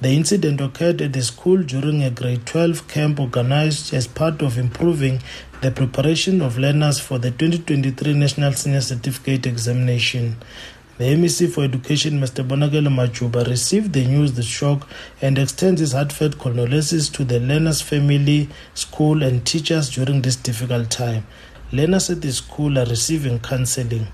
The incident occurred at the school during a grade 12 camp organized as part of improving the preparation of learners for the 2023 National Senior Certificate Examination. The MEC for Education, Mr. Bonakele Majuba, received the news with shock and extends his heartfelt condolences to the learner's family, school, and teachers during this difficult time. Learners at the school are receiving counseling.